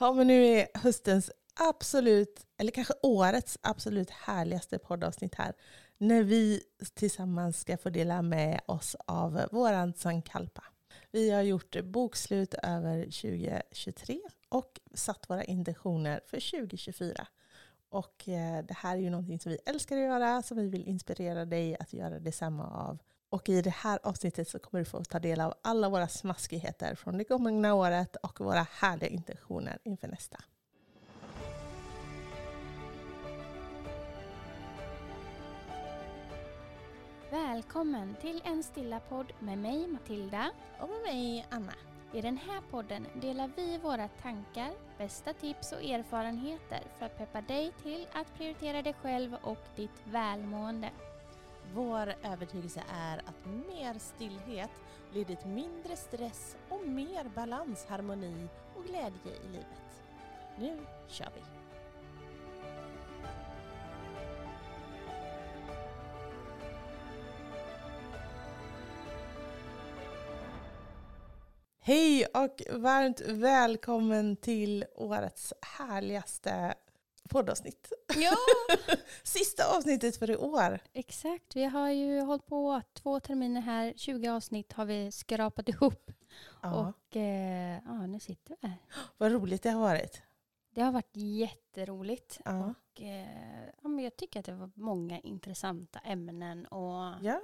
Ja, men nu är höstens absolut, eller kanske årets absolut härligaste poddavsnitt här. När vi tillsammans ska få dela med oss av våran Sankalpa. Vi har gjort bokslut över 2023 och satt våra intentioner för 2024. Och eh, det här är ju någonting som vi älskar att göra, som vi vill inspirera dig att göra detsamma av. Och i det här avsnittet så kommer du få ta del av alla våra smaskigheter från det gångna året och våra härliga intentioner inför nästa. Välkommen till en stilla podd med mig Matilda. Och med mig Anna. I den här podden delar vi våra tankar, bästa tips och erfarenheter för att peppa dig till att prioritera dig själv och ditt välmående. Vår övertygelse är att mer stillhet leder till mindre stress och mer balans, harmoni och glädje i livet. Nu kör vi! Hej och varmt välkommen till årets härligaste poddavsnitt. Ja, Sista avsnittet för i år. exakt. Vi har ju hållit på två terminer här. 20 avsnitt har vi skrapat ihop. Ja, Och eh, ja, nu sitter vi här. vad roligt det har varit. Det har varit jätteroligt. Ja. Och, eh, ja, men jag tycker att det var många intressanta ämnen och ja.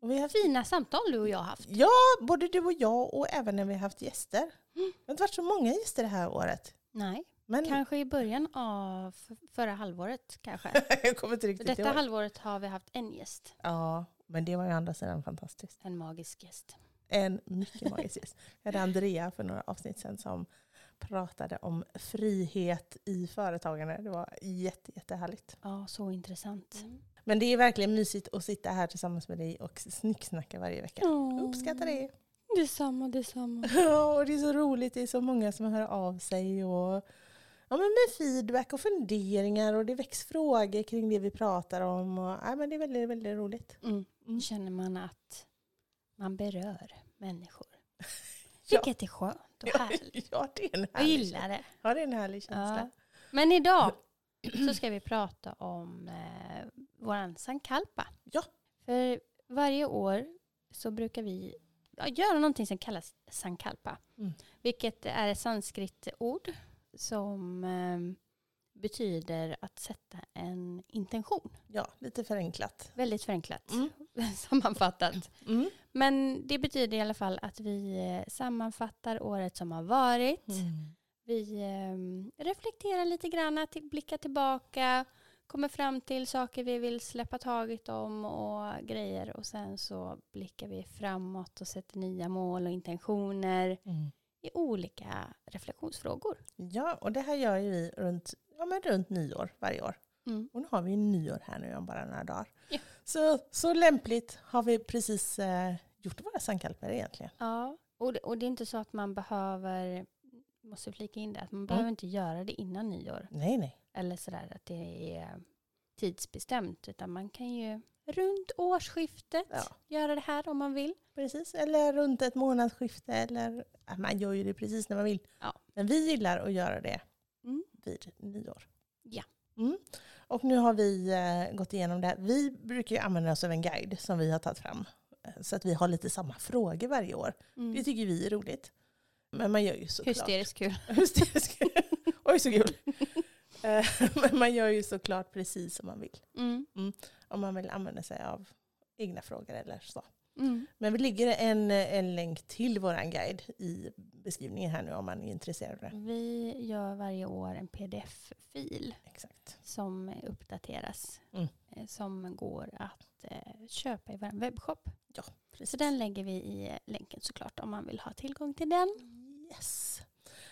Och vi har haft, fina samtal du och jag har haft. ja, både du och jag och även när vi har haft gäster. Mm. Det har inte varit så många gäster det här året. Nej, Men kanske i början av förra halvåret kanske. jag kommer inte För riktigt Detta ihåg. halvåret har vi haft en gäst. Ja, men det var ju andra sidan fantastiskt. En magisk gäst. En mycket magisk gäst. Jag hade Andrea för några avsnitt sedan som pratade om frihet i företagande. Det var jätte, jättehärligt. Ja, så intressant. Men det är verkligen mysigt att sitta här tillsammans med dig och snicksnacka varje vecka. Oh. Uppskattar det. Detsamma, detsamma. Ja, och det är så roligt. Det är så många som hör av sig och ja, men med feedback och funderingar och det väcks frågor kring det vi pratar om. Och, ja, men det är väldigt, väldigt roligt. Mm. Mm. Känner man att man berör människor. Ja. Vilket är skönt och härligt. Ja, det är en Jag härlig gillar det. Ja, det är en härlig känsla. Ja. Men idag så ska vi prata om eh, våran sankalpa. Ja. För varje år så brukar vi göra någonting som kallas sankalpa. Mm. Vilket är ett sanskritord som eh, betyder att sätta en intention. Ja, lite förenklat. Väldigt förenklat Mm. sammanfattat. Mm. Men det betyder i alla fall att vi eh, sammanfattar året som har varit. Mm. Vi eh, reflekterar lite grann, till, blickar tillbaka, kommer fram till saker vi vill släppa taget om och grejer. Och sen så blickar vi framåt och sätter nya mål och intentioner Mm. I olika reflektionsfrågor. Ja, och det här gör ju vi runt, ja, men runt nyår varje år. Mm. Och nu har vi ju nyår här nu om bara några dagar. Ja. Så, så lämpligt har vi precis eh, gjort våra sankalper egentligen. Ja, och det, och det är inte så att man behöver, måste flika in det, att man behöver inte göra det innan nyår. Nej, nej. eller sådär att det är tidsbestämt utan man kan ju runt årsskiftet Ja. göra det här om man vill. Precis, eller runt ett månadsskifte. Eller, man gör ju det precis när man vill. Ja. Men vi gillar att göra det Mm. vid nyår. Ja. Mm. Och nu har vi eh, gått igenom det här. Vi brukar ju använda oss av en guide som vi har tagit fram. eh, Så att vi har lite samma frågor varje år. Mm. Det tycker vi är roligt. Men man gör ju såklart... Hysteriskt kul. Hysterisk. Oj, så kul. Eh, Men man gör ju såklart precis som man vill. Mm. Om man vill använda sig av egna frågor eller så. Mm. Men vi lägger en, en länk till vår guide i beskrivningen här nu om man är intresserad av det. Vi gör varje år en pdf-fil Exakt. som uppdateras. Mm. eh, Som går att eh, köpa i vår webbshop. Precis. Så den lägger vi i länken såklart om man vill ha tillgång till den. Yes.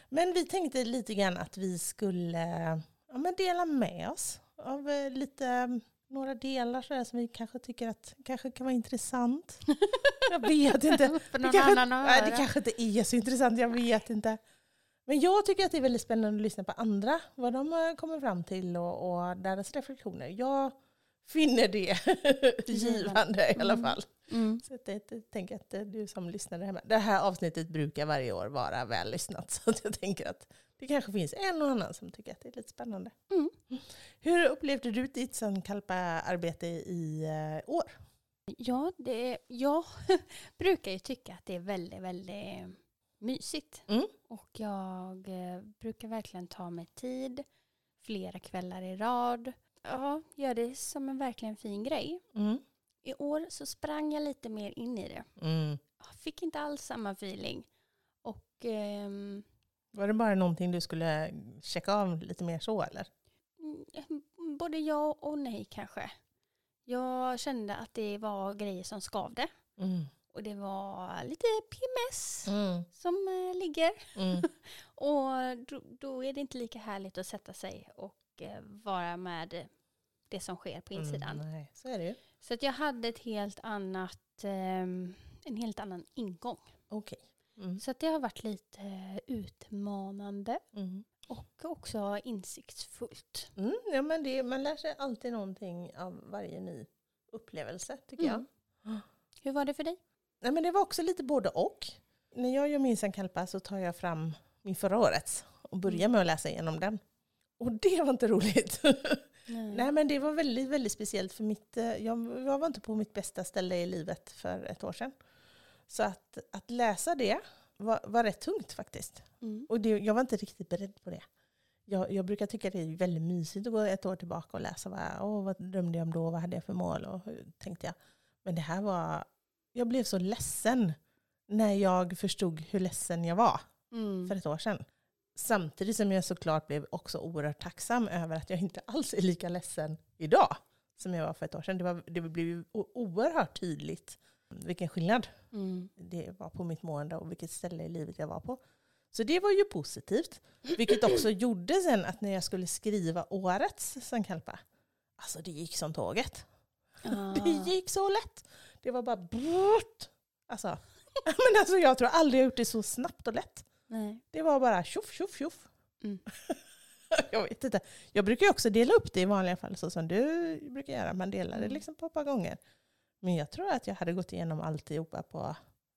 Men vi tänkte lite grann att vi skulle ja, dela med oss av eh, lite några delar så där som vi kanske tycker att kanske kan vara intressant. Jag vet inte. För Det någon kanske, annan nej, det kanske inte är så intressant, jag vet inte. Men jag tycker att det är väldigt spännande att lyssna på andra, vad de eh, kommer fram till och, och deras reflektioner. Jag finner det givande i alla Mm. fall. Mm. Så att det, jag tänker att du som lyssnar hemma, det här avsnittet brukar varje år vara väl lyssnat. Så att jag tänker att det kanske finns en och annan som tycker att det är lite spännande. Mm. Hur upplevde du ditt Sankalpa-arbete i eh, år? Ja, det, jag brukar ju tycka att det är väldigt, väldigt mysigt. Mm. Och jag eh, brukar verkligen ta mig tid flera kvällar i rad. Ja, gör det som en verkligen fin grej. Mm. I år så sprang jag lite mer in i det. Mm. Jag fick inte alls samma feeling. Och ehm, Var det bara någonting du skulle checka av lite mer så eller? mm, både ja och nej kanske. Jag kände att det var grejer som skavde. Mm. Och det var lite PMS Mm. som eh, ligger. Mm. Och då, då är det inte lika härligt att sätta sig och eh, vara med det som sker på insidan. Mm, nej, så är det ju. Så att jag hade ett helt annat, ehm, en helt annan ingång. Okej. Mm. Så det har varit lite eh, utmanande Mm. och också insiktsfullt. Mm, ja, men det, man lär sig alltid någonting av varje ny upplevelse tycker jag. Mm. Hur var det för dig? Nej, men det var också lite både och. När jag gör min Sankalpa så tar jag fram min förra årets och börjar med att läsa igenom den. Och det var inte roligt. Nej men det var väldigt, väldigt speciellt för mitt, eh, jag, jag var inte på mitt bästa ställe i livet för ett år sedan. Så att, att läsa det var, var rätt tungt faktiskt. Mm. Och det, jag var inte riktigt beredd på det. Jag, jag brukar tycka det är väldigt mysigt att gå ett år tillbaka och läsa vad, åh, vad drömde jag om då, vad hade jag för mål och hur tänkte jag. Men det här var, jag blev så ledsen när jag förstod hur ledsen jag var Mm. för ett år sedan. Samtidigt som jag såklart blev också oerhört tacksam över att jag inte alls är lika ledsen idag som jag var för ett år sedan. Det, var, det blev oerhört tydligt vilken skillnad Mm. det var på mitt mående och vilket ställe i livet jag var på. Så det var ju positivt. Vilket också gjorde sen att när jag skulle skriva årets Sankalpa, alltså det gick som tåget. Ah. Det gick så lätt. Det var bara brrrt. Alltså, men alltså jag tror aldrig jag gjort det så snabbt och lätt. Nej. Det var bara tjoff, tjoff, tjoff. Mm. jag vet inte. Jag brukar ju också dela upp det i vanliga fall så som du brukar göra. Man delar det Mm. liksom på ett par gånger. Men jag tror att jag hade gått igenom alltihopa på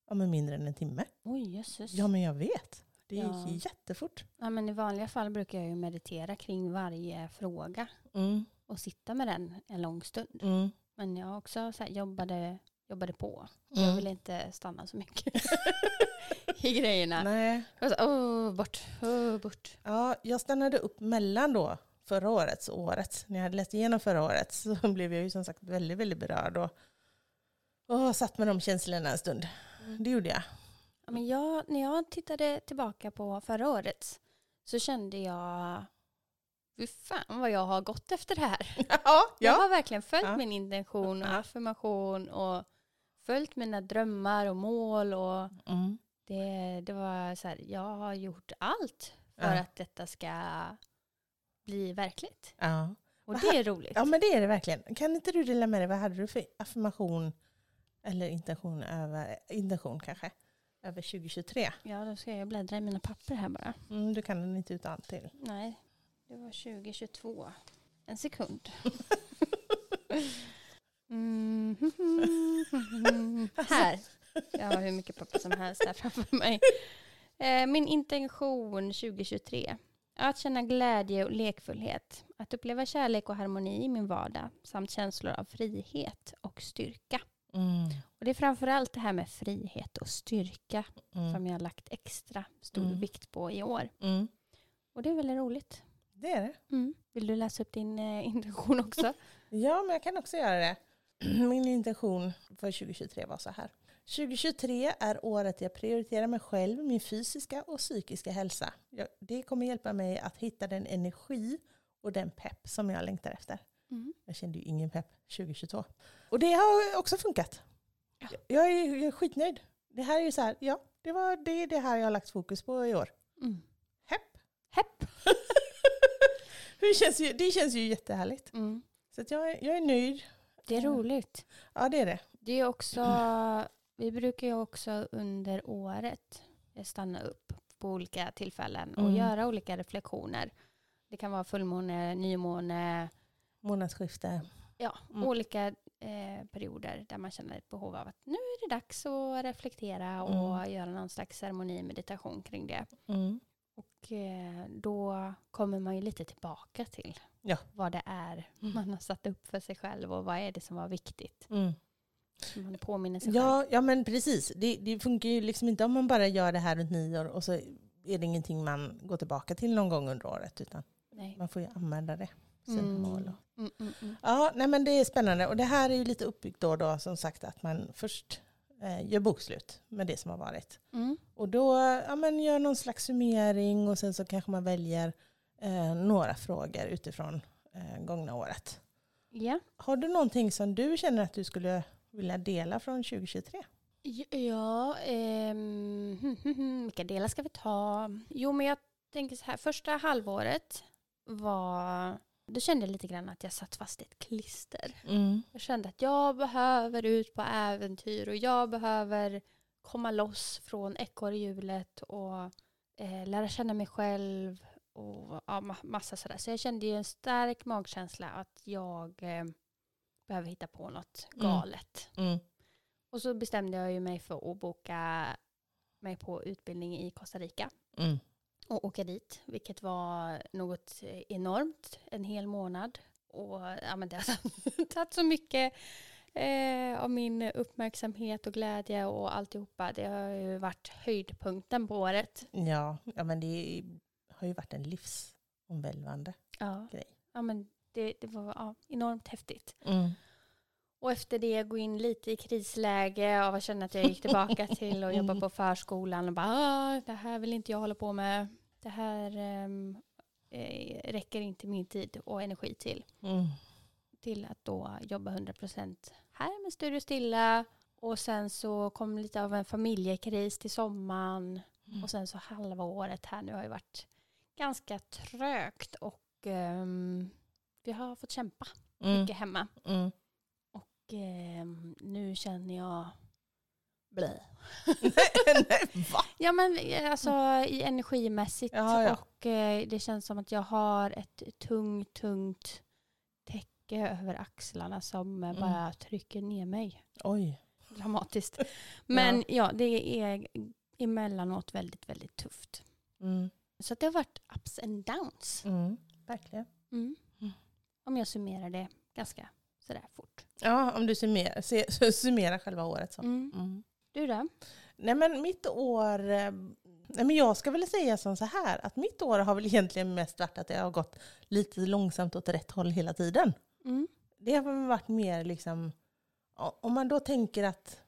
ja, men mindre än en timme. Oj, jösses. Ja men jag vet. Det gick Ja. jättefort. Ja, men I vanliga fall brukar jag ju meditera kring varje fråga Mm, och sitta med den en lång stund. mm, Men jag också så här, jobbade, jobbade på. Jag mm. ville inte stanna så mycket i grejerna. Nej. Jag så, åh, bort, åh, bort. Ja, jag stannade upp mellan då förra årets och årets. När jag hade läst igenom förra året så blev jag ju som sagt väldigt, väldigt berörd och, och satt med de känslorna en stund. Det gjorde jag. Ja, men jag, när jag tittade tillbaka på förra året så kände jag, fy fan vad jag har gått efter det här. Ja, Jag ja. har verkligen följt Ja. min intention och affirmation och följt mina drömmar och mål. Och Mm. det, det var så här, jag har gjort allt för att detta ska bli verkligt. Och det är roligt. ja, men det är det verkligen. Kan inte du dela med dig, vad hade du för affirmation eller intention, över, intention kanske, över 2023? Ja, då ska jag bläddra i mina papper här bara. Mm, du kan den inte utan till. Nej, det var 2022. En sekund. Mm. Här. Jag har hur mycket papper som helst här framför mig. Eh, Min intention 2023. Att känna glädje och lekfullhet. Att uppleva kärlek och harmoni i min vardag. Samt känslor av frihet och styrka. Mm. Och det är framförallt det här med frihet och styrka Mm. som jag har lagt extra stor Mm. vikt på i år. Mm. Och det är väldigt roligt. Det är det. Mm. Vill du läsa upp din eh, intention också? Ja, men jag kan också göra det. Min intention för 2023 var så här. 2023 är året jag prioriterar mig själv, min fysiska och psykiska hälsa. Det kommer hjälpa mig att hitta den energi och den pepp som jag längtar efter. Mm. Jag kände ju ingen pepp 2022. Och det har också funkat. Ja. Jag, är, jag är skitnöjd. Det här är ju så här, ja, det, var, det är det här jag har lagt fokus på i år. Mm. Hepp! Hepp. det, känns ju, det känns ju jättehärligt. Mm. Så jag, är- jag är nöjd. Det är roligt. Ja, det är det. Det är också, vi brukar ju också under året stanna upp på olika tillfällen och Mm. göra olika reflektioner. Det kan vara fullmåne, nymåne, Månadsskifte. ja, Mm. olika eh, perioder där man känner ett behov av att nu är det dags att reflektera och Mm. göra någon slags ceremoni, meditation kring det. Mm. Och eh, då kommer man ju lite tillbaka till Ja. vad det är Mm. man har satt upp för sig själv och vad är det som var viktigt. Mm. Man påminner sig själv. Ja, ja, men precis. Det, det funkar ju liksom inte om man bara gör det här runt nyår och så är det ingenting man går tillbaka till någon gång under året. Utan Nej. man får ju använda det. Sina mål och Mm, mm, mm. Ja, nej men det är spännande. Och det här är ju lite uppbyggt då, då som sagt att man först eh, gör bokslut med det som har varit. Och då ja, men gör någon slags summering och sen så kanske man väljer eh, några frågor utifrån eh, gångna året. Ja. Har du någonting som du känner att du skulle vilja dela från 2023? Ja, hmm, vilka delar ska vi ta? Jo, men jag tänker så här, första halvåret var, då kände jag lite grann att jag satt fast i ett klister. Jag kände att jag behöver ut på äventyr och jag behöver komma loss från ekorrhjulet och eh, lära känna mig själv och ja, ma- massa sådär. Så jag kände ju en stark magkänsla att jag eh, behöver hitta på något Mm. galet. Mm. Och så bestämde jag ju mig för att boka mig på utbildning i Costa Rica Mm. Och åka dit, vilket var något eh, enormt, en hel månad. Och ja, men det har tagit så mycket eh, av min uppmärksamhet och glädje och alltihopa. Det har ju varit höjdpunkten på året. Ja, ja, men det har ju varit en livsomvälvande Ja, grej. ja men det, det var ja, enormt häftigt. Mm. Och efter det gå in lite i krisläge att känna att jag gick tillbaka till att jobba på förskolan och bara ah, det här vill inte jag hålla på med. Det här eh, räcker inte min tid och energi till. Mm. Till att då jobba 100% här med Studio Stilla. Och sen så kom lite av en familjekris till sommaren. Mm. Och sen så halva året här nu har ju varit ganska trögt och ehm, vi har fått kämpa Mm. mycket hemma. Ehm, nu känner jag blä. Nej, va? Ja men eh, alltså i energimässigt Ja, ja. och eh, det känns som att jag har ett tungt, tungt täcke över axlarna som eh, Mm. bara trycker ner mig Oj. dramatiskt. Men ja. det är emellanåt väldigt, väldigt tufft. Mm. Så det har varit ups and downs. Mm. Verkligen. Mm. Mm. Om jag summerar det ganska sådär fort. Ja, om du summerar, se- summerar själva året så. Mm. Mm. Du då? Nej men mitt år, eh, nej men jag ska väl säga som så här att mitt år har väl egentligen mest varit att det har gått lite långsamt åt rätt håll hela tiden. Mm. Det har väl varit mer liksom, om man då tänker att,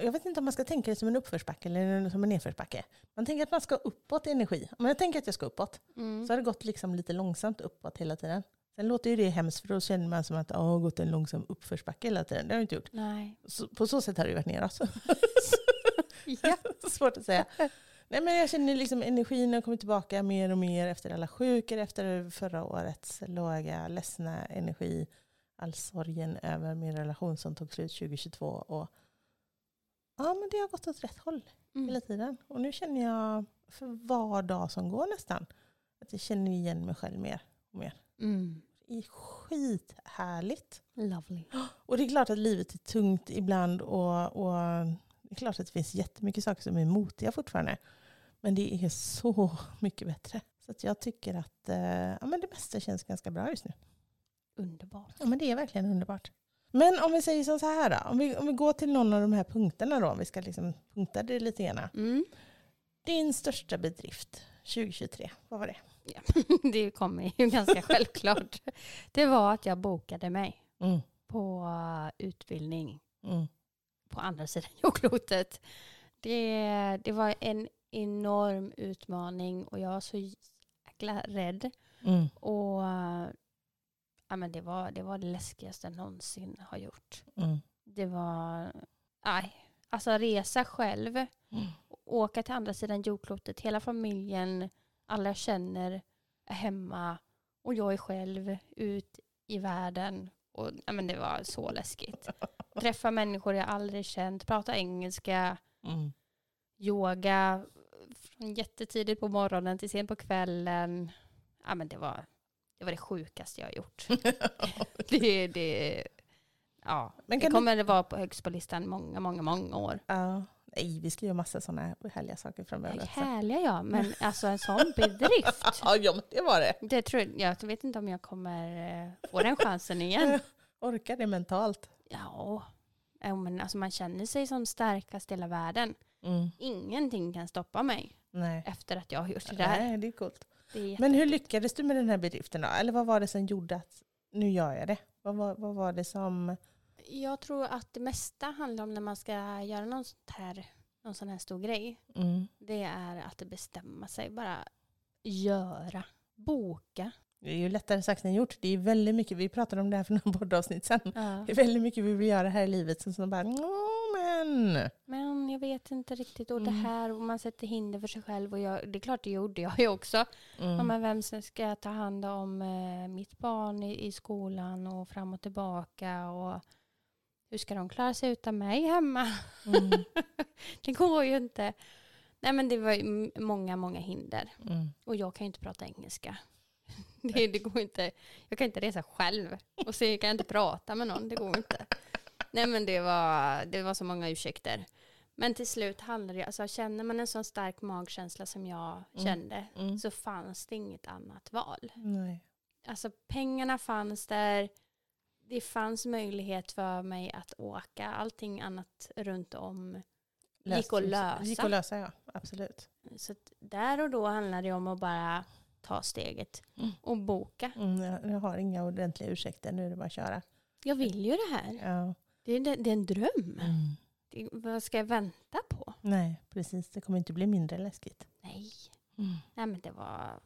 jag vet inte om man ska tänka det som en uppförsbacke eller som en nedförsbacke. Man tänker att man ska uppåt i energi. Om jag tänker att jag ska uppåt Mm. så har det gått liksom lite långsamt uppåt hela tiden. Sen låter ju det hemskt för då känner man som att det har gått en långsam uppförsbacke hela tiden. Det har jag inte gjort. Nej. Så, på så sätt har det varit neråt. Ja. Svårt att säga. Nej, men jag känner liksom energin har kommit tillbaka mer och mer efter alla sjukor, efter förra årets låga, ledsna energi. All sorgen över min relation som tog slut 2022. Och, ja, men det har gått åt rätt håll hela Mm. tiden. Och nu känner jag för var dag som går nästan att jag känner igen mig själv mer och mer. Mm. Det är skithärligt. Lovely. Och det är klart att livet är tungt ibland och, och det är klart att det finns jättemycket saker som är motiga fortfarande. Men det är så mycket bättre. Så jag tycker att eh, ja, men det mesta känns ganska bra just nu. Underbart. Ja, men det är verkligen underbart. Men om vi säger som så här då. Om vi, om vi går till någon av de här punkterna då. Om vi ska liksom punkta det lite grann. Mm. Din största bedrift 2023, vad var det? Det kommer ju ganska självklart. Det var att jag bokade mig Mm, på utbildning mm, på andra sidan jordklotet. Det, det var en enorm utmaning och jag var så jäkla rädd. mm, Och ja, men det, var, det var det läskigaste jag någonsin har gjort. mm, Det var, nej, alltså resa själv, mm, åka till andra sidan jordklotet, hela familjen, alla jag känner är hemma och jag är själv ut i världen. Och, ja, men det var så läskigt. Träffa människor jag aldrig känt, prata engelska, mm. yoga från jättetidigt på morgonen till sent på kvällen. Ja, men det, var, det var det sjukaste jag har gjort. det, det, ja, Men det kan du- kommer det vara på högst på listan många, många, många år. Ja. Nej, vi ska göra massa sådana härliga saker framöver. också. Härliga ja, men alltså en sån bedrift. Ja, men det var det. Det tror jag, jag vet inte om jag kommer eh, få den chansen igen. Orkar det mentalt. Ja, ja men alltså man känner sig som starkast i hela världen. Mm. Ingenting kan stoppa mig Nej. efter att jag har gjort det där. Nej, det är coolt. Det är Men hur lyckades du med den här bedriften då? Eller vad var det som gjorde att nu gör jag det? Vad var, vad var det som... Jag tror att det mesta handlar om när man ska göra någon, sånt här, någon sån här stor grej. Mm. Det är att bestämma sig, bara göra, boka. Det är ju lättare sagt än gjort. Det är väldigt mycket, vi pratade om det här för några poddavsnitt sedan. Ja. Det är väldigt mycket vi vill göra här i livet som så bara, "Nå, men... Men jag vet inte riktigt, och det Mm. här, och man sätter hinder för sig själv. Och jag, det är klart det gjorde jag ju också. Mm. men vem ska ta hand om eh, mitt barn i, i skolan och fram och tillbaka? Och hur ska de klara sig utan mig hemma? Mm. det går ju inte. Nej men det var många, många hinder. Mm. Och jag kan ju inte prata engelska. Det, det går inte. Jag kan inte resa själv. Och så kan jag inte prata med någon. Det går inte. Nej men det var, det var så många ursäkter. Men till slut handlar det alltså känner man en sån stark magkänsla som jag Mm. kände Mm. så fanns det inget annat val. Nej. Alltså pengarna fanns där. Det fanns möjlighet för mig att åka. Allting annat runt om gick att lösa. Gick att lösa, ja. Absolut. Så där och då handlade det om att bara ta steget Mm. och boka. Mm, jag, har inga ordentliga ursäkter, nu är det bara att köra. Jag vill ju det här. Ja. Det är, det är en dröm. Mm. Det, vad ska jag vänta på? Nej, precis. Det kommer inte bli mindre läskigt. Nej. Mm. Nej men det var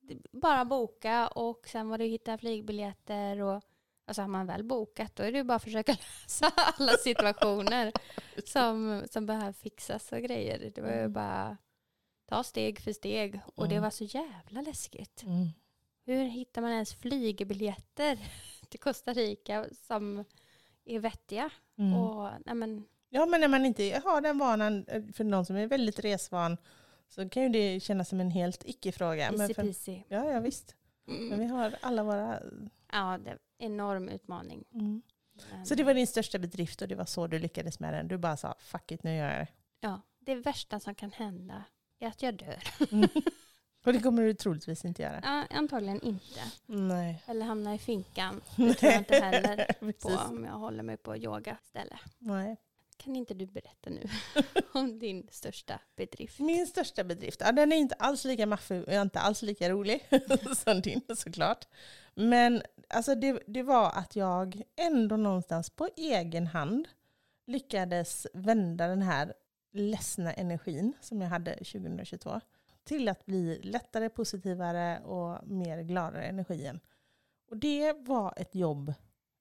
det, bara boka och sen var det att hitta flygbiljetter och alltså har man väl bokat då är det ju bara att försöka lösa alla situationer som, som behöver fixas och grejer. Det var ju Mm. bara ta steg för steg och det Mm. var så jävla läskigt. Mm. Hur hittar man ens flygbiljetter till Costa Rica som är vettiga? Mm. Och, nej men, Ja, men när man inte har den vanan, eh, för någon som är väldigt resvan, så kan ju det kännas som en helt icke-fråga. Men easy för, peasy. ja, ja, visst. Men Mm. vi har alla våra... Ja, det enorm utmaning. Mm. Men, Så det var din största bedrift och det var så du lyckades med den. Du bara sa, fuck it, nu gör jag det. ja, det värsta som kan hända är att jag dör. Mm. och det kommer du troligtvis inte göra. Ja, antagligen inte. Nej. Eller hamna i finkan. Det tror jag inte heller på om jag håller mig på yoga ställe. Nej. Kan inte du berätta nu om din största bedrift? Min största bedrift, ja, den är inte alls lika maffig och inte alls lika rolig som din såklart. Men alltså, det, det var att jag ändå någonstans på egen hand lyckades vända den här ledsna energin som jag hade 2022 till att bli lättare, positivare och mer gladare energin. Och det var ett jobb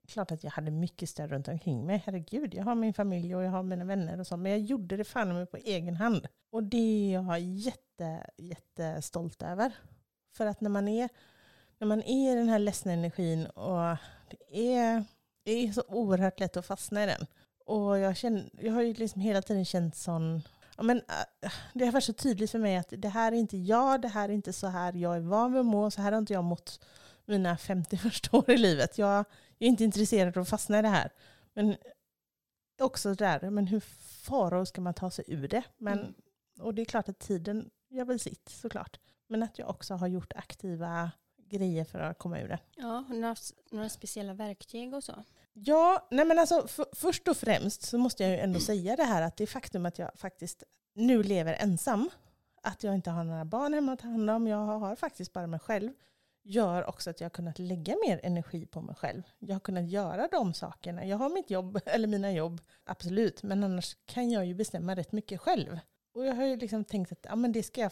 klart att jag hade mycket stöd runt omkring mig. Herregud, jag har min familj och jag har mina vänner och så. Men jag gjorde det fan mig på egen hand. Och det är jag jätte, jättestolt över. För att när man är, när man är i den här ledsna energin och det är, det är så oerhört lätt att fastna i den. Och jag, känner, jag har ju liksom hela tiden känt sån Ja, men, äh, det har varit så tydligt för mig att det här är inte jag, det här är inte så här jag är van vid att må, så här har inte jag mått mina 50 första år i livet. Jag, är inte intresserad av att fastna i det här. Men också där, men hur faro ska man ta sig ur det? Men, Mm. Och det är klart att tiden gör väl sitt såklart. Men att jag också har gjort aktiva grejer för att komma ur det. Ja, några, några speciella verktyg och så. Ja, nej men alltså för, först och främst så måste jag ju ändå säga det här att det faktum att jag faktiskt nu lever ensam, att jag inte har några barn hemma att ta hand om, jag har faktiskt bara mig själv, gör också att jag har kunnat lägga mer energi på mig själv. Jag har kunnat göra de sakerna. Jag har mitt jobb, eller mina jobb, absolut, men annars kan jag ju bestämma rätt mycket själv. Och jag har ju liksom tänkt att ja, men det ska jag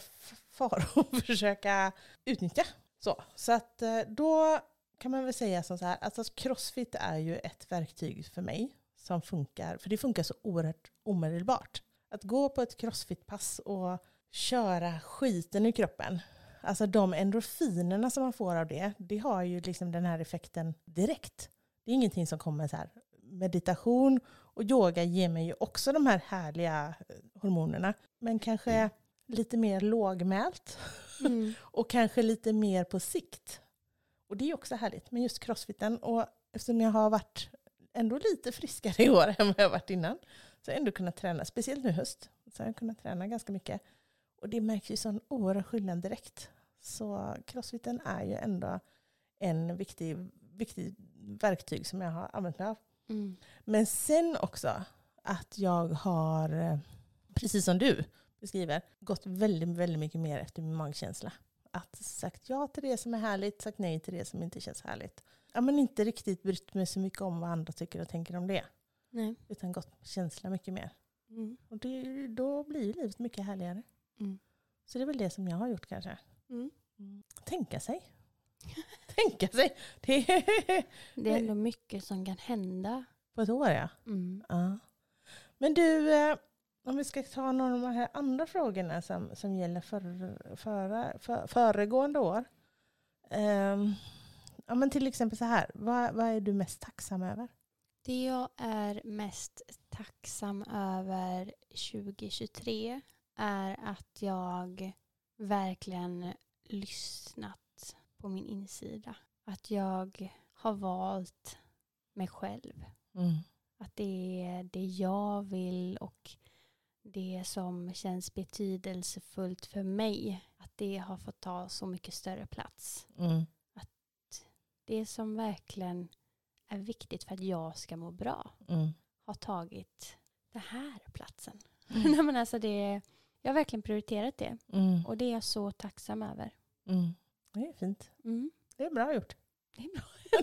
fara och försöka utnyttja. Så, så att eh, då kan man väl säga som så här, alltså crossfit är ju ett verktyg för mig som funkar, för det funkar så oerhört omedelbart. Att gå på ett crossfit-pass och köra skiten i kroppen, alltså de endorfinerna som man får av det, det har ju liksom den här effekten direkt. Det är ingenting som kommer så här, meditation och yoga ger mig ju också de här härliga eh, hormonerna, men kanske mm lite mer lågmält Mm. och kanske lite mer på sikt. Och det är också härligt med just crossfiten. Och eftersom jag har varit ändå lite friskare i år än vad jag varit innan, Så jag har ändå kunnat träna, speciellt nu höst, så har jag kunnat träna ganska mycket. Och det märks ju sån oerhörd skillnad direkt. Så crossfiten är ju ändå en viktig, viktig verktyg som jag har använt mig av. Mm. Men sen också att jag har, eh, precis som du beskriver, gått väldigt, väldigt mycket mer efter min magkänsla. Att sagt ja till det som är härligt, sagt nej till det som inte känns härligt. Ja, men inte riktigt brytt mig så mycket om vad andra tycker och tänker om det. Nej. Utan gått med känsla mycket mer. Mm. Och det, då blir ju livet mycket härligare. Mm. Så det är väl det som jag har gjort kanske. Mm. Tänka sig. Tänka sig. Det är Det är ändå mycket som kan hända. på ett år ja. Mm. ja. Men du, eh, om vi ska ta några av de här andra frågorna som, som gäller för, för, för, föregående år. Ehm, ja, men till exempel så här, vad, vad är du mest tacksam över? Det jag är mest tacksam över 2023 är att jag verkligen lyssnat på min insida. Att jag har valt mig själv. Att det är det jag vill och det som känns betydelsefullt för mig. Att det har fått ta så mycket större plats. Mm. Det som verkligen är viktigt för att jag ska må bra Mm. har tagit den här platsen. Mm. Nej, men alltså det, jag har verkligen prioriterat det. Mm. Och det är jag så tacksam över. Mm. Det är fint. Mm. Det är bra gjort. Det är bra.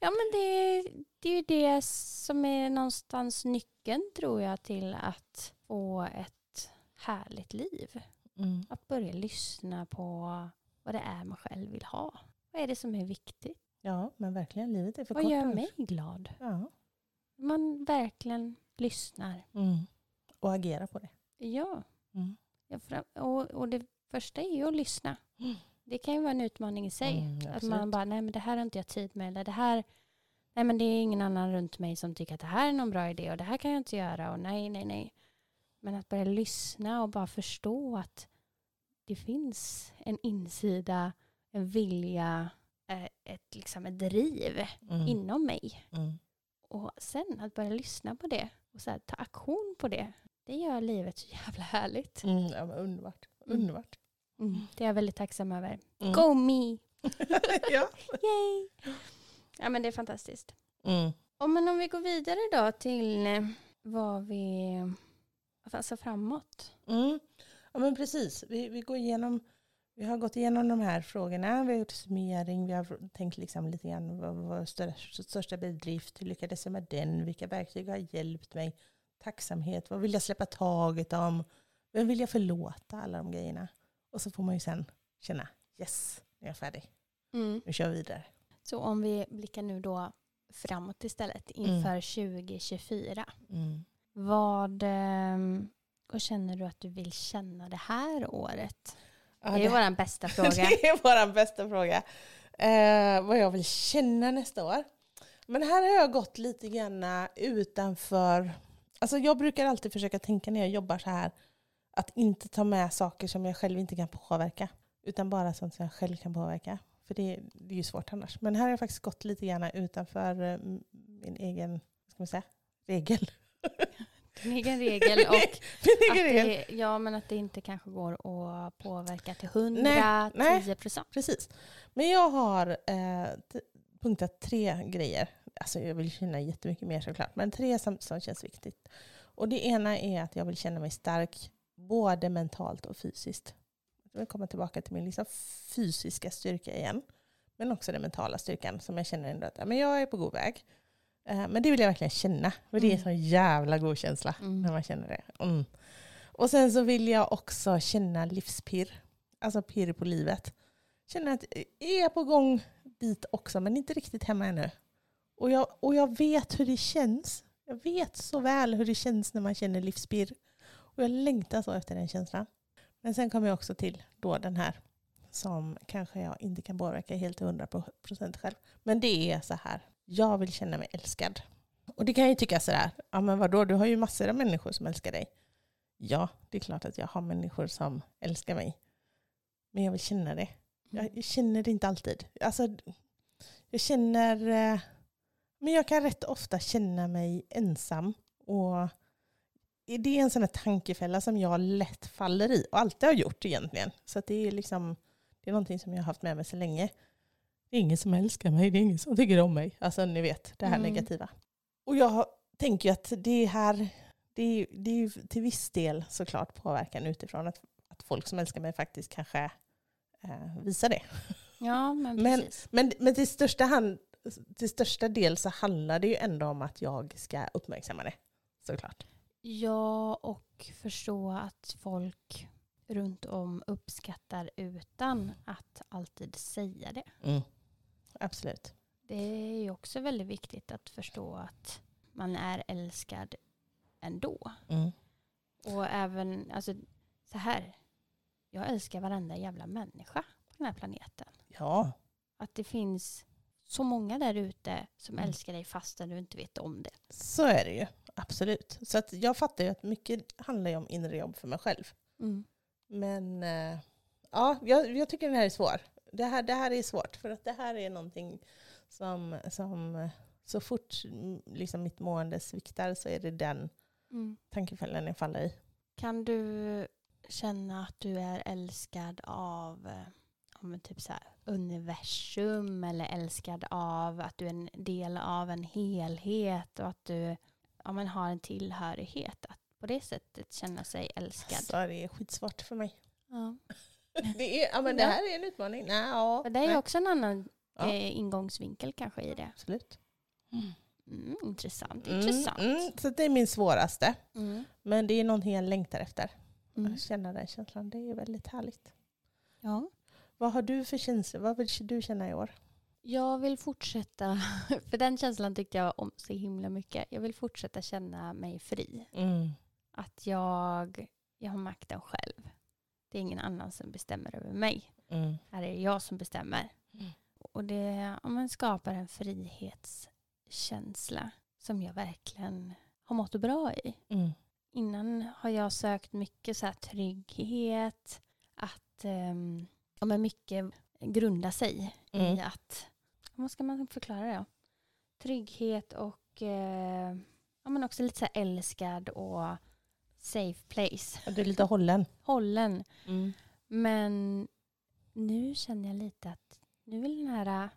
ja men det, det är ju det som är någonstans nyckeln tror jag till att få ett härligt liv. Mm. Att börja lyssna på vad det är man själv vill ha. Vad är det som är viktigt? Ja, men verkligen. Livet är för Vad kort. gör annars. mig glad? Ja. Man verkligen lyssnar. Mm. Och agera på det. Ja. Mm. ja och, och det första är ju att lyssna. Mm. Det kan ju vara en utmaning i sig. Mm, att man bara, nej men det här har inte jag tid med. Eller det här, nej men det är ingen annan runt mig som tycker att det här är någon bra idé och det här kan jag inte göra och nej, nej, nej. Men att börja lyssna och bara förstå att det finns en insida, en vilja, eh, ett, liksom ett driv Mm. inom mig. Mm. Och sen att börja lyssna på det och så här, ta aktion på det. Det gör livet så jävla härligt. Mm. Ja, underbart. Mm. Underbart. Det är jag väldigt tacksam över. Mm. Go me! ja. Yay! Ja men det är fantastiskt. Mm. Och men om vi går vidare då till eh, vad vi... Alltså framåt. Mm. Ja, men precis. Vi, vi, går igenom, vi har gått igenom de här frågorna. Vi har gjort summering. Vi har tänkt liksom lite grann vad var största, största bedrift? Hur lyckades jag med den? Vilka verktyg har hjälpt mig? Tacksamhet. Vad vill jag släppa taget om? Vem vill jag förlåta? Alla de grejerna. Och så får man ju sen känna yes, nu är jag färdig. Nu kör vi vidare. Så om vi blickar nu då framåt istället inför 2024. Mm. Vad, ehm, vad känner du att du vill känna det här året? Ja, det är vår bästa fråga. Det är vår bästa fråga. Eh, vad jag vill känna nästa år. Men här har jag gått lite grann utanför. Alltså jag brukar alltid försöka tänka när jag jobbar så här. Att inte ta med saker som jag själv inte kan påverka. Utan bara sånt som jag själv kan påverka. För det, det är ju svårt annars. Men här har jag faktiskt gått lite grann utanför eh, min egen ska man säga, regel. Din egen regel och min att det, ja, men att det inte kanske går att påverka till 100, Nej, nej. 10 procent. Precis. Men jag har eh, punktat tre grejer. Alltså jag vill känna jättemycket mer såklart. Men tre som, som känns viktigt. Och det ena är att jag vill känna mig stark. Både mentalt och fysiskt. Jag vill komma tillbaka till min liksom fysiska styrka igen. Men också den mentala styrkan som jag känner ändå att men jag är på god väg. Eh, men det vill jag verkligen känna. För det är en Mm. sån jävla god känsla Mm. när man känner det. Mm. Och sen så vill jag också känna livspirr. Alltså pirr på livet. Känna att jag är på gång dit också, men inte riktigt hemma ännu. Och jag, och jag vet hur det känns. Jag vet så väl hur det känns när man känner livspirr. Och jag längtar så efter den känslan. Men sen kommer jag också till då den här som kanske jag inte kan påverka helt till 100% själv. Men det är så här, jag vill känna mig älskad. Och det kan ju tycka sådär, ja men vadå, du har ju massor av människor som älskar dig. Ja, det är klart att jag har människor som älskar mig. Men jag vill känna det. Jag känner det inte alltid. Alltså, jag känner... Eh, men jag kan rätt ofta känna mig ensam. Och det är en sån här tankefälla som jag lätt faller i och alltid har gjort egentligen. Så att det är liksom det är någonting som jag har haft med mig så länge. Det är ingen som älskar mig, det är ingen som tycker om mig. Alltså ni vet, det här Mm. negativa. Och jag tänker ju att det här, det är, det är ju till viss del såklart påverkan utifrån att, att folk som älskar mig faktiskt kanske eh, visar det. Ja, men Men-. Men, men till, största hand, till största del så handlar det ju ändå om att jag ska uppmärksamma det. Såklart. Ja, och förstå att folk runt om uppskattar utan att alltid säga det. Absolut. Det är ju också väldigt viktigt att förstå att man är älskad ändå. Och även, alltså så här, jag älskar varenda jävla människa på den här planeten. Ja, Att det finns så många där ute som Mm. älskar dig fastän du inte vet om det. så är det ju. Absolut. Så att jag fattar ju att mycket handlar ju om inre jobb för mig själv. Men eh, ja, jag, jag tycker den här är svår. Det här, det här är svårt för att det här är någonting som, som så fort mm, liksom mitt mående sviktar så är det den Mm. tankefällan jag faller i. Kan du känna att du är älskad av eh, ja, typ så här, universum eller älskad av att du är en del av en helhet och att du ja, men har en tillhörighet? Att på det sättet känna sig älskad. Så det är skitsvårt för mig. Ja. Det, är, ja, men det här är en utmaning. Nej, ja, det är också en annan Ja. eh, ingångsvinkel kanske i det. Absolut. Mm, intressant, Mm, intressant. mm, så det är min svåraste. Mm. Men det är någonting jag längtar efter. Mm. Att känna den känslan, det är väldigt härligt. Ja. Vad har du för känslor? Vad vill du känna i år? Jag vill fortsätta, för den känslan tyckte jag om så himla mycket. Jag vill fortsätta känna mig fri. Att jag, jag har makten själv. Det är ingen annan som bestämmer över mig. Mm. Här är det jag som bestämmer. Mm. Och det ja, men skapar en frihetskänsla som jag verkligen har mått bra i. Mm. Innan har jag sökt mycket så trygghet, att um, ja, men mycket grunda sig Mm. i att, vad ska man förklara det? Trygghet och eh, ja, men också lite så älskad och safe place. Ja, Du är lite hållen. Hållen. Mm. Men nu känner jag lite att nu vill den här äh,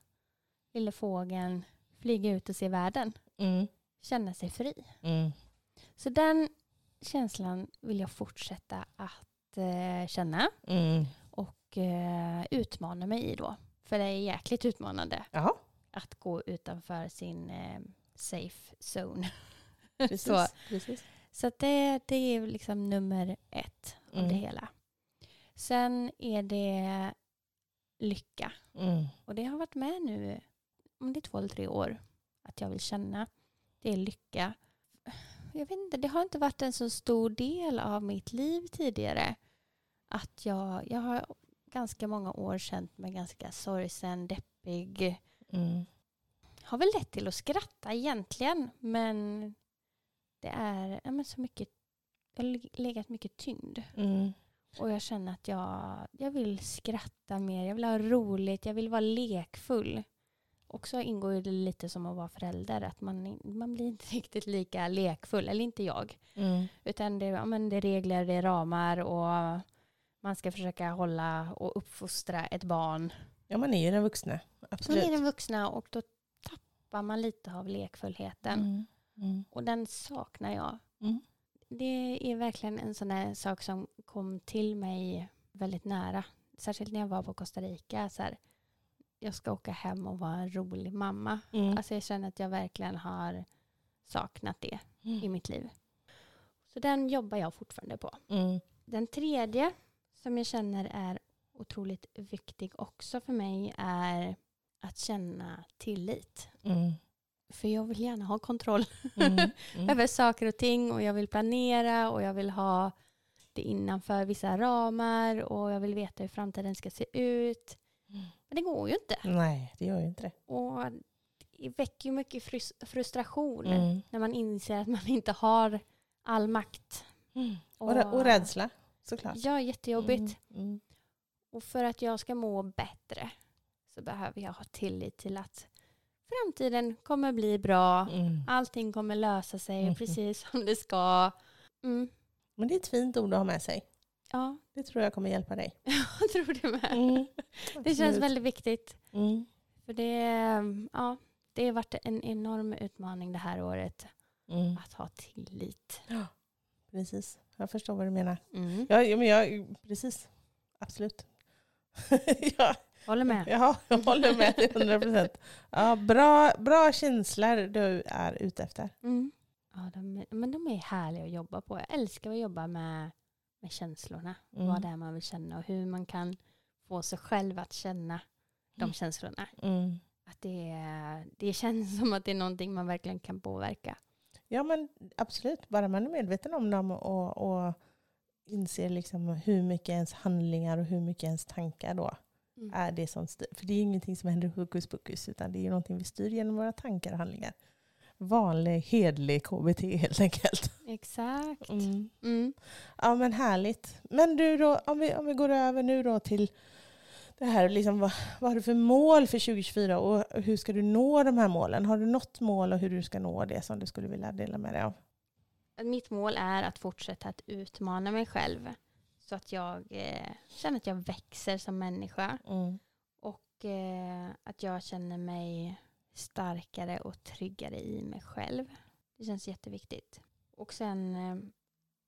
lilla fågeln flyga ut och se världen. Mm. Känna sig fri. Mm. Så den känslan vill jag fortsätta att eh, känna Mm. och eh, utmana mig i då. För det är jäkligt utmanande Jaha, att gå utanför sin eh, safe zone. precis. Precis. Så det, det är liksom nummer ett av Mm. det hela. Sen är det lycka. Mm. Och det har varit med nu om det är två eller tre år. Att jag vill känna. Det är lycka. Jag vet inte, det har inte varit en så stor del av mitt liv tidigare. Att jag, jag har ganska många år känt mig ganska sorgsen, deppig. Mm. Har väl lätt till att skratta egentligen. Men det är ja, men så mycket, jag har legat mycket tyngd. Mm. Och jag känner att jag, jag vill skratta mer, jag vill ha roligt, jag vill vara lekfull. Och så ingår ju det lite som att vara förälder, att man, man blir inte riktigt lika lekfull, eller inte jag. Mm. Utan det, ja, men det är regler, det är ramar och man ska försöka hålla och uppfostra ett barn. Ja, man är ju den vuxna. Absolut. är den vuxna och då tappar man lite av lekfullheten. Mm. Mm. Och den saknar jag. Mm. Det är verkligen en sån där sak som kom till mig väldigt nära. Särskilt när jag var på Costa Rica. Så här, jag ska åka hem och vara en rolig mamma. Mm. Alltså jag känner att jag verkligen har saknat det i Mm. mitt liv. Så den jobbar jag fortfarande på. Mm. Den tredje som jag känner är otroligt viktig också för mig är att känna tillit. Mm. För jag vill gärna ha kontroll Mm. Mm. över saker och ting och jag vill planera och jag vill ha det innanför vissa ramar och jag vill veta hur framtiden ska se ut. Mm. Men det går ju inte. Nej, det gör ju inte det. Och det väcker ju mycket frus- frustration Mm. när man inser att man inte har all makt. Mm. Och, och rädsla, såklart. Ja, jättejobbigt. Mm. Mm. Och för att jag ska må bättre så behöver jag ha tillit till att framtiden kommer bli bra. Mm. Allting kommer lösa sig Mhm. precis som det ska. Mm. Men det är ett fint ord att ha med sig. Ja, Det tror jag kommer hjälpa dig. jag tror det med. Mm. Det känns väldigt viktigt. Mm. För det, ja, det har varit en enorm utmaning det här året Mm. att ha tillit. Precis, jag förstår vad du menar. Mm. Ja, ja, men jag, precis, absolut. ja, Håller med. ja, jag håller med till 100 procent. Ja, bra, bra känslor du är ute efter. Mm. Ja, de, är- men de är härliga att jobba på. Jag älskar att jobba med, med känslorna. Mm. Vad det är man vill känna och hur man kan få sig själv att känna de Mm. känslorna. Mm. Att det, är- det känns som att det är någonting man verkligen kan påverka. Ja men absolut, bara man är medveten om dem och, och inser liksom hur mycket ens handlingar och hur mycket ens tankar då Mm. är det som styr. För det är ingenting som händer hokus pokus utan det är någonting vi styr genom våra tankar och handlingar. Vanlig, hedlig KBT helt enkelt. Exakt. Mm. Mm. Ja men härligt. Men du då, om vi, om vi går över nu då till det här, liksom, vad, vad har du för mål för 2024 och hur ska du nå de här målen? Har du något mål och hur du ska nå det som du skulle vilja dela med dig av? Mitt mål är att fortsätta att utmana mig själv. Så att jag eh, känner att jag växer som människa. Mm. Och eh, att jag känner mig starkare och tryggare i mig själv. Det känns jätteviktigt. Och sen eh,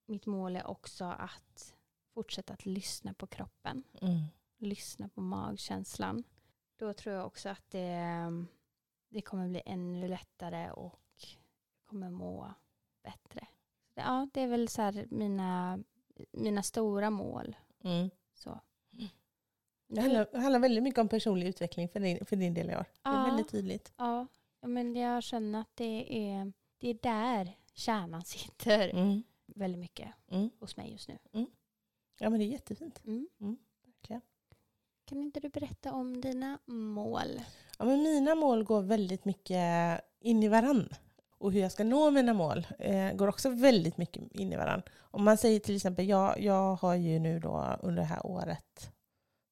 mitt mål är också att fortsätta att lyssna på kroppen. Mm. Lyssna på magkänslan. Då tror jag också att det, det kommer bli ännu lättare och kommer må bättre. Ja, det är väl så här mina, mina stora mål. Mm. Så. Det handlar, det handlar väldigt mycket om personlig utveckling för din, för din del i år. Det är Ja. väldigt tydligt. Ja, ja, men jag känner att det är, det är där kärnan sitter Mm. väldigt mycket Mm. hos mig just nu. Ja men det är jättefint. Mm. Verkligen. Kan inte du berätta om dina mål? Ja, men mina mål går väldigt mycket in i varann. Och hur jag ska nå mina mål eh, går också väldigt mycket in i varandra. Om man säger till exempel, jag, jag har ju nu då under det här året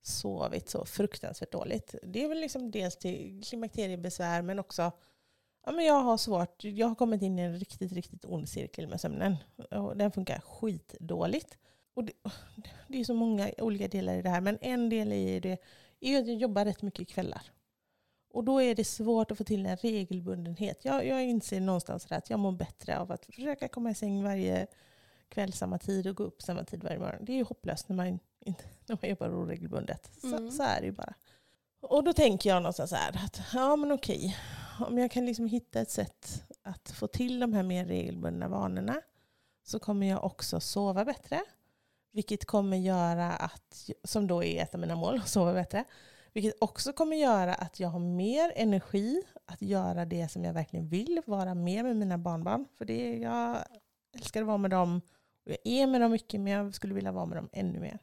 sovit så fruktansvärt dåligt. Det är väl liksom dels till klimakteriebesvär men också ja, men jag har svårt, jag har kommit in i en riktigt, riktigt ond cirkel med sömnen. Och den funkar skitdåligt. Och det, det är så många olika delar i det här men en del i det är att jag jobbar rätt mycket kvällar. Och då är det svårt att få till en regelbundenhet. Jag, jag inser någonstans att jag mår bättre av att försöka komma i säng varje kväll samma tid och gå upp samma tid varje morgon. Det är ju hopplöst när man, inte, när man jobbar oregelbundet. Så, Mm. så är det ju bara. Och då tänker jag någonstans så här att ja men okej, om jag kan liksom hitta ett sätt att få till de här mer regelbundna vanorna så kommer jag också sova bättre. Vilket kommer göra att, som då är ett av mina mål, att sova bättre. Vilket också kommer göra att jag har mer energi att göra det som jag verkligen vill, vara mer med mina barnbarn. För det, jag älskar att vara med dem. Och jag är med dem mycket, men jag skulle vilja vara med dem ännu mer.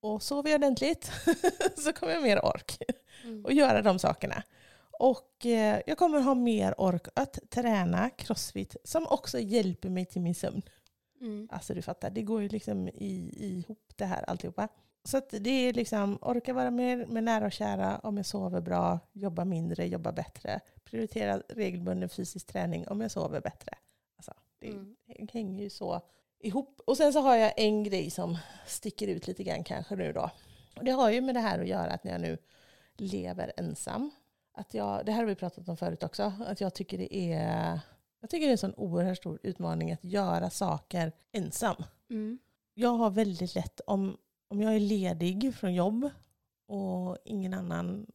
Och sover jag ordentligt så kommer jag mer ork Mm. att göra de sakerna. Och eh, jag kommer ha mer ork att träna crossfit som också hjälper mig till min sömn. Mm. Alltså du fattar, det går ju liksom i, ihop det här alltihopa. Så det är liksom, orka vara mer med nära och kära om jag sover bra, jobba mindre, jobba bättre. Prioritera regelbunden fysisk träning om jag sover bättre. Alltså, det Mm. hänger ju så ihop. Och sen så har jag en grej som sticker ut lite grann kanske nu då. Och det har ju med det här att göra att när jag nu lever ensam. Att jag, det här har vi pratat om förut också. Att jag tycker det är, jag tycker det är en sån oerhört stor utmaning att göra saker ensam. Mm. Jag har väldigt lätt, om, om jag är ledig från jobb och ingen annan,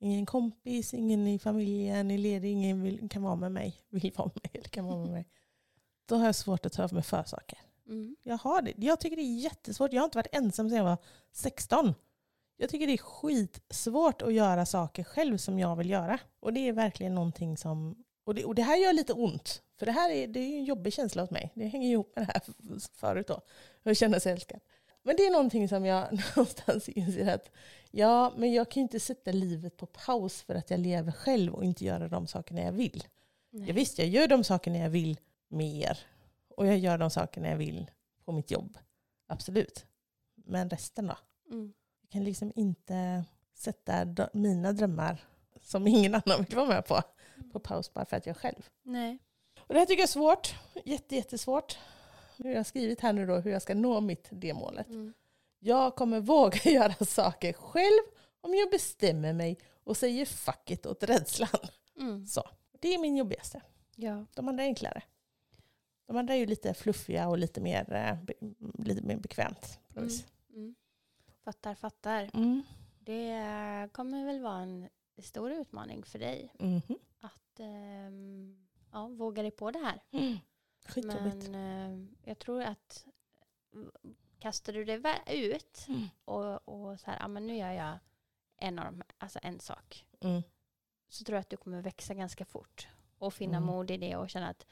ingen kompis, ingen i familjen är ledig, ingen vill, kan vara med mig, vill vara med mig eller kan vara med mig. Då har jag svårt att ta för mig för saker. Mm. Jag har det. Jag tycker det är jättesvårt. Jag har inte varit ensam sedan jag var 16. Jag tycker det är skitsvårt att göra saker själv som jag vill göra. Och det är verkligen någonting som... Och det, och det här gör lite ont. För det här är, det är en jobbig känsla hos mig. Det hänger ihop med det här förut då. Att känna sig älskad. Men det är någonting som jag någonstans inser att ja, men jag kan ju inte sätta livet på paus för att jag lever själv och inte göra de sakerna jag vill. Nej. Ja, visst, jag gör de sakerna jag vill mer. Och jag gör de sakerna jag vill på mitt jobb. Absolut. Men resten då? Mm. Jag kan liksom inte sätta mina drömmar som ingen annan vill vara med på, på paus bara för att jag själv. Nej. Och det här tycker jag är svårt. Jätte, jättesvårt. Jag har skrivit här nu då, hur jag ska nå mitt det målet. Mm. Jag kommer våga göra saker själv om jag bestämmer mig och säger fuck it åt rädslan. Mm. Så, det är min jobbigaste. Ja. De andra är enklare. De andra är ju lite fluffiga och lite mer, eh, lite mer bekvämt. På Mm. Mm. Fattar, fattar. Mm. Det kommer väl vara en stor utmaning för dig Mhm. att ehm, ja, våga dig på det här. Mm. Skitjobbigt. Men eh, jag tror att eh, kastar du det ut Mm. och, och så här, ja men nu gör jag en, av de, alltså en sak. Mm. Så tror jag att du kommer växa ganska fort och finna Mm. mod i det och känna att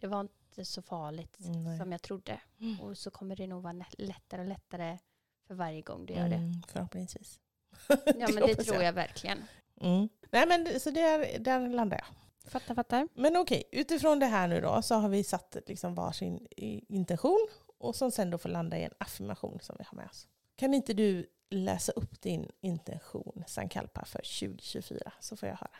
det var inte så farligt Nej. som jag trodde. Mm. Och så kommer det nog vara lättare och lättare för varje gång du gör det. Mm, förhoppningsvis. Ja men det tror jag. verkligen. Mm. Nej men så där, där landar jag. Fattar, fattar. Men okej, utifrån det här nu då så har vi satt liksom varsin i- intention och som sen då får landa i en affirmation som vi har med oss. Kan inte du läsa upp din intention Sankalpa för 2024 så får jag höra.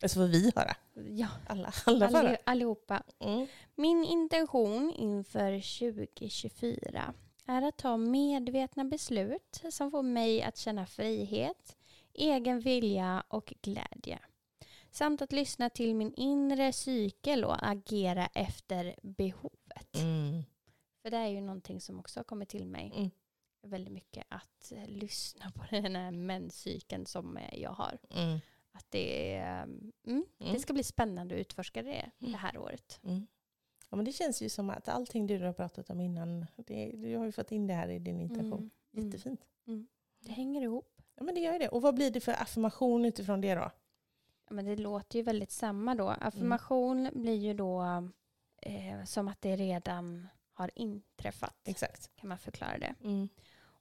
Eller så får vi höra. Ja, Alla, alla alli, allihopa. Mm. Min intention inför 2024 är att ta medvetna beslut som får mig att känna frihet, egen vilja och glädje. Samt att lyssna till min inre cykel och agera efter behovet. Mm. För det är ju någonting som också har kommit till mig Mm. väldigt mycket. Att lyssna på den här menscykeln som eh, jag har. Mm. Att det, är, mm, mm, Mm. det ska bli spännande att utforska det Mm. det här året. Ja, men det känns ju som att allting du har pratat om innan, det, du har ju fått in det här i din intention. Jättefint. Det hänger ihop. Ja, men det gör ju det. Och vad blir det för affirmation utifrån det då? Men det låter ju väldigt samma då. Affirmation blir ju då eh, som att det redan har inträffat. Exakt. Kan man förklara det. Mm.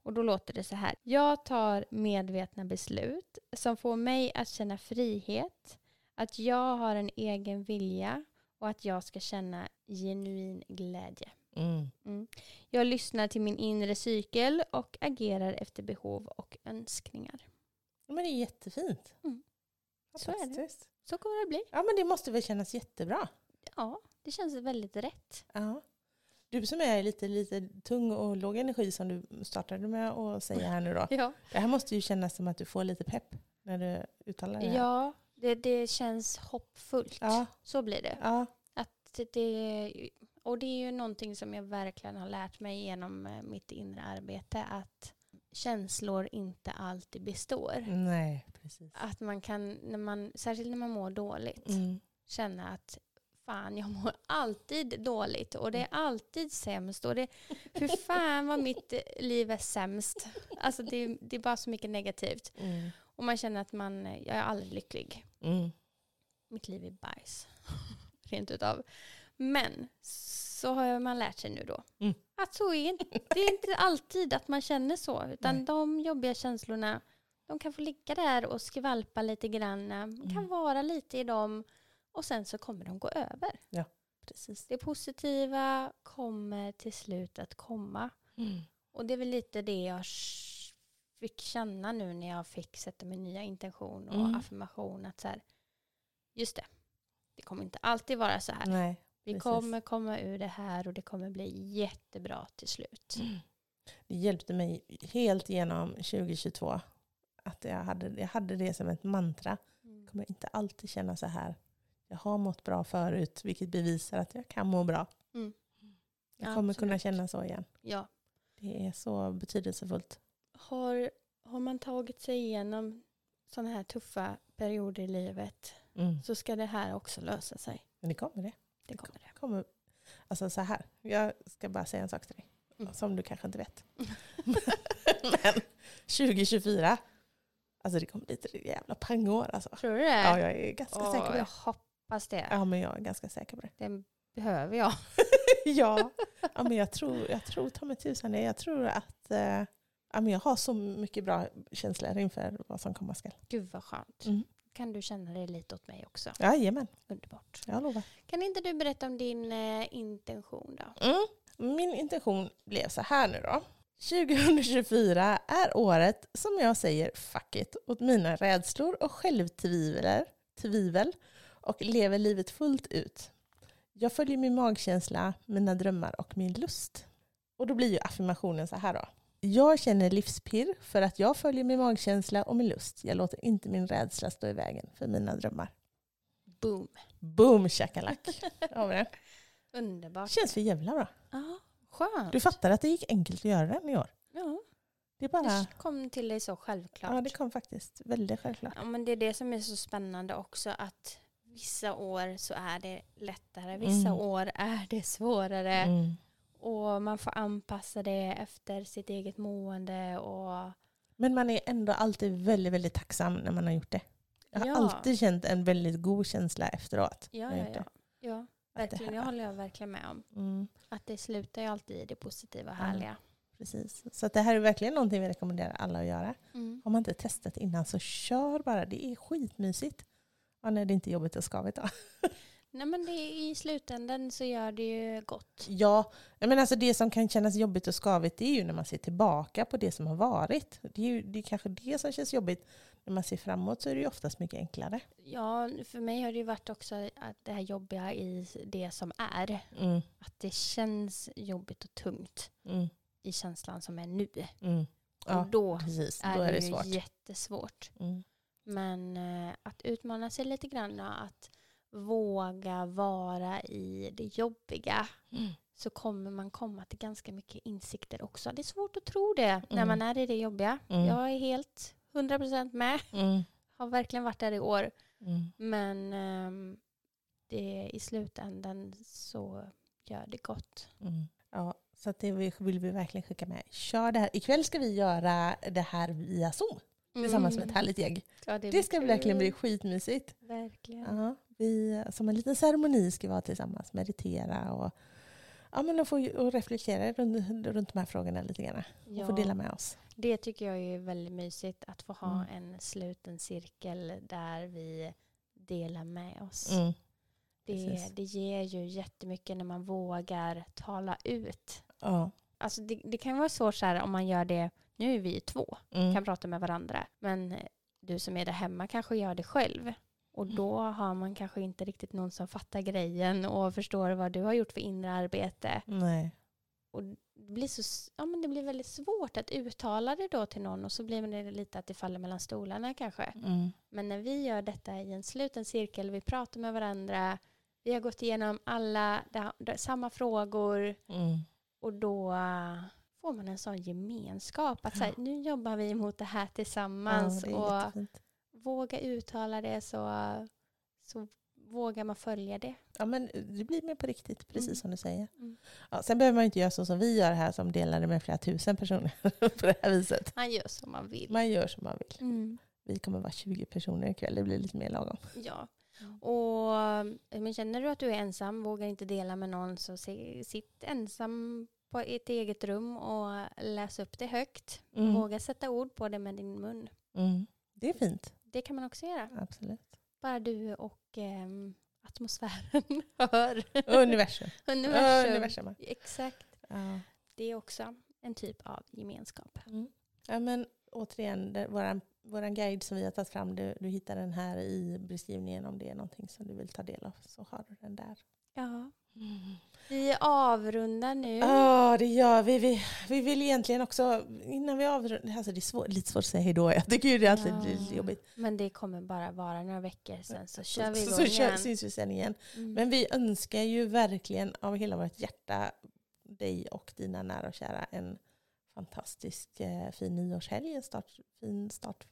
Och då låter det så här. Jag tar medvetna beslut som får mig att känna frihet, att jag har en egen vilja och att jag ska känna genuin glädje. Mm. Mm. Jag lyssnar till min inre cykel och agerar efter behov och önskningar. Ja, men det är jättefint. Mm. Så är det. Så kommer det bli. Ja, men det måste väl kännas jättebra. Ja, det känns väldigt rätt. Ja. Du som är lite, lite tung och låg energi som du startade med att säga här nu då. Ja, Det här måste ju kännas som att du får lite pepp när du uttalar det här. ja det, det känns hoppfullt. Ja. Så blir det. Ja. Att det. Och det är ju någonting som jag verkligen har lärt mig genom eh, mitt inre arbete. Att känslor inte alltid består. Nej, precis. Att man kan, när man, särskilt när man mår dåligt, Mm. känna att fan, jag mår alltid dåligt och det är alltid sämst. Och det, hur fan vad mitt liv är sämst. Alltså det, det är bara så mycket negativt. Mm. Och man känner att man, jag är aldrig lycklig. Mm. Mitt liv är bajs. Rent utav. Men så har man lärt sig nu då. Att så är inte, det är inte alltid att man känner så. Utan Nej. de jobbiga känslorna, de kan få ligga där och skvalpa lite grann. Man kan Mm. vara lite i dem. Och sen så kommer de gå över. Precis. Det positiva kommer till slut att komma. Mm. Och det är väl lite det jag fick känna nu när jag fick sätta min nya intention och Mm. affirmation. Att så här, just det, det kommer inte alltid vara så här. Nej. Vi precis. kommer komma ur det här och det kommer bli jättebra till slut. Det hjälpte mig helt genom 2022. Att jag hade, jag hade det som ett mantra. Jag kommer inte alltid känna så här. Jag har mått bra förut, vilket bevisar att jag kan må bra. Mm. Jag kommer kunna Absolut. känna så igen. Ja. Det är så betydelsefullt. Har, har man tagit sig igenom sådana här tuffa perioder i livet Mm. så ska det här också lösa sig. Men det kommer det. Det kommer det. kommer, alltså så här, jag ska bara säga en sak till dig. Mm. Som du kanske inte vet. Men 2024, alltså det kommer bli ett jävla pangår alltså. Tror du det? Ja, jag är ganska Åh, säker på jag det. hoppas det. Ja, men jag är ganska säker på det. Det behöver jag. ja. ja, men jag tror, jag tror ta mig tusan det. Jag tror att eh, ja, men jag har så mycket bra känslor inför vad som komma skall. Gud vad skönt. Mm. Kan du känna det lite åt mig också? Jajamän, Underbart. jag lovar. Kan inte du berätta om din eh, intention då? Mm. Min intention blev så här nu då. 2024 är året som jag säger fuck it åt mina rädslor och självtvivel tvivel och lever livet fullt ut. Jag följer min magkänsla, mina drömmar och min lust. Och då blir ju affirmationen så här då. Jag känner livspirr för att jag följer min magkänsla och min lust. Jag låter inte min rädsla stå i vägen för mina drömmar. Boom. Boom shakalak. Underbart. känns för jävla bra. Ja, skönt. Du fattar att det gick enkelt att göra den i år. Ja, Det bara... det kom till dig så självklart. Ja, det kom faktiskt väldigt självklart. Ja, men det är det som är så spännande också att vissa år så är det lättare, vissa Mm. år är det svårare Mm. Och man får anpassa det efter sitt eget mående och Men man är ändå alltid väldigt, väldigt tacksam när man har gjort det. Jag har Ja. alltid känt en väldigt god känsla efteråt. ja, när ja, ja. det. ja det verkligen, det här- håller jag verkligen med om. Mm, Att det slutar ju alltid i det positiva och härliga. precis. Så det här är verkligen någonting vi rekommenderar alla att göra. Mm. Har man inte testat innan så kör bara. Det är skitmysigt. Ja, nej, det är inte jobbigt och skavigt då. Nej men det, i slutändan så gör det ju gott. Ja, men alltså det som kan kännas jobbigt och skavigt det är ju när man ser tillbaka på det som har varit. Det är ju det är kanske det som känns jobbigt. När man ser framåt så är det ju oftast mycket enklare. Ja, för mig har det ju varit också att det här jobbiga i det som är. Mm, Att det känns jobbigt och tungt mm, i känslan som är nu. mm. Ja, och då precis. är Då är det, det ju svårt. jättesvårt. Mm. Men eh, att utmana sig lite grann och att våga vara i det jobbiga Mm. så kommer man komma till ganska mycket insikter också. Det är svårt att tro det när Mm. man är i det jobbiga. Mm. Jag är helt 100% med. Mm. Har verkligen varit där i år. Mm. Men ehm, det, i slutändan så gör det gott. Mm. Ja, så det vill vi verkligen skicka med. Kör det här. Ikväll ska vi göra det här via Zoom tillsammans med ett härligt gäng. Ja, det, Det ska verkligen bli skitmysigt. Verkligen. Ja, vi, som en liten ceremoni ska vara tillsammans, meditera och, ja, men och, få, och reflektera runt, runt de här frågorna lite grann. Och få dela med oss. Det tycker jag är väldigt mysigt att få ha Mm. en sluten cirkel där vi delar med oss. Mm. Det, det ger ju jättemycket när man vågar tala ut. Ja. Alltså det, det kan vara svårt så här om man gör det, nu är vi två, Mm. kan prata med varandra. Men du som är där hemma kanske gör det själv. Och då har man kanske inte riktigt någon som fattar grejen och förstår vad du har gjort för inre arbete. Nej. Och det blir, så, ja, men det blir väldigt svårt att uttala det då till någon och så blir det lite att det faller mellan stolarna kanske. Mm. Men när vi gör detta i en sluten cirkel, vi pratar med varandra, vi har gått igenom alla det, samma frågor Mm. och då äh, får man en sån gemenskap. Att så här, nu jobbar vi mot det här Ja, tillsammans är och våga uttala det så, så vågar man följa det. Ja, men det blir mer på riktigt, precis Mm. som du säger. Mm. Ja, sen behöver man inte göra så som vi gör här som delar det med flera tusen personer på det här viset. Man gör som man vill. Man gör som man vill. Mm. Vi kommer vara 20 personer ikväll, det blir lite mer lagom. Ja. Mm. Och men känner du att du är ensam, vågar inte dela med någon så se, sitt ensam på ett eget rum och läs upp det högt. Mm. Våga sätta ord på det med din mun. Mm. Det är fint, Det kan man också göra. absolut. Bara du och ehm, atmosfären hör. Universum. Universum. Universum. Exakt. Ja. Det är också en typ av gemenskap. Mm. ja, men återigen, det, våran, våran guide som vi har tagit fram, du, du hittar den här i beskrivningen om det är någonting som du vill ta del av. Så har du den där. Ja. Vi avrundar nu. Ja, det gör vi. vi. Vi vill egentligen också, innan vi avrundar, alltså det är svår, lite svårt att säga hej då. Jag tycker ju det alltid Ja. lite jobbigt. Men det kommer bara vara några veckor sen så kör vi så, igång så kör, igen. syns vi sen igen. Mm. Men vi önskar ju verkligen av hela vårt hjärta dig och dina nära och kära en fantastisk eh, fin nyårshelg, en start, fin start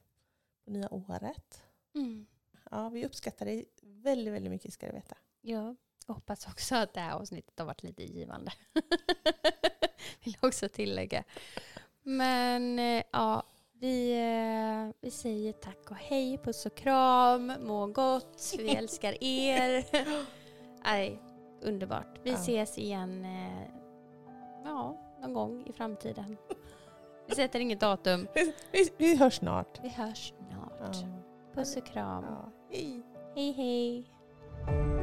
på nya året. Mm. Ja, vi uppskattar dig väldigt, väldigt mycket ska du veta. Jag hoppas också att det här avsnittet har varit lite givande. Vill också tillägga. Men eh, ja, vi, eh, vi säger tack och hej, puss och kram, må gott, vi älskar er. Nej, underbart. Vi Ja. ses igen eh, ja, någon gång i framtiden. Vi sätter inget datum. Vi, vi hörs snart. Vi hörs snart. Ja. Puss och kram. Ja. Hej. Hej hej.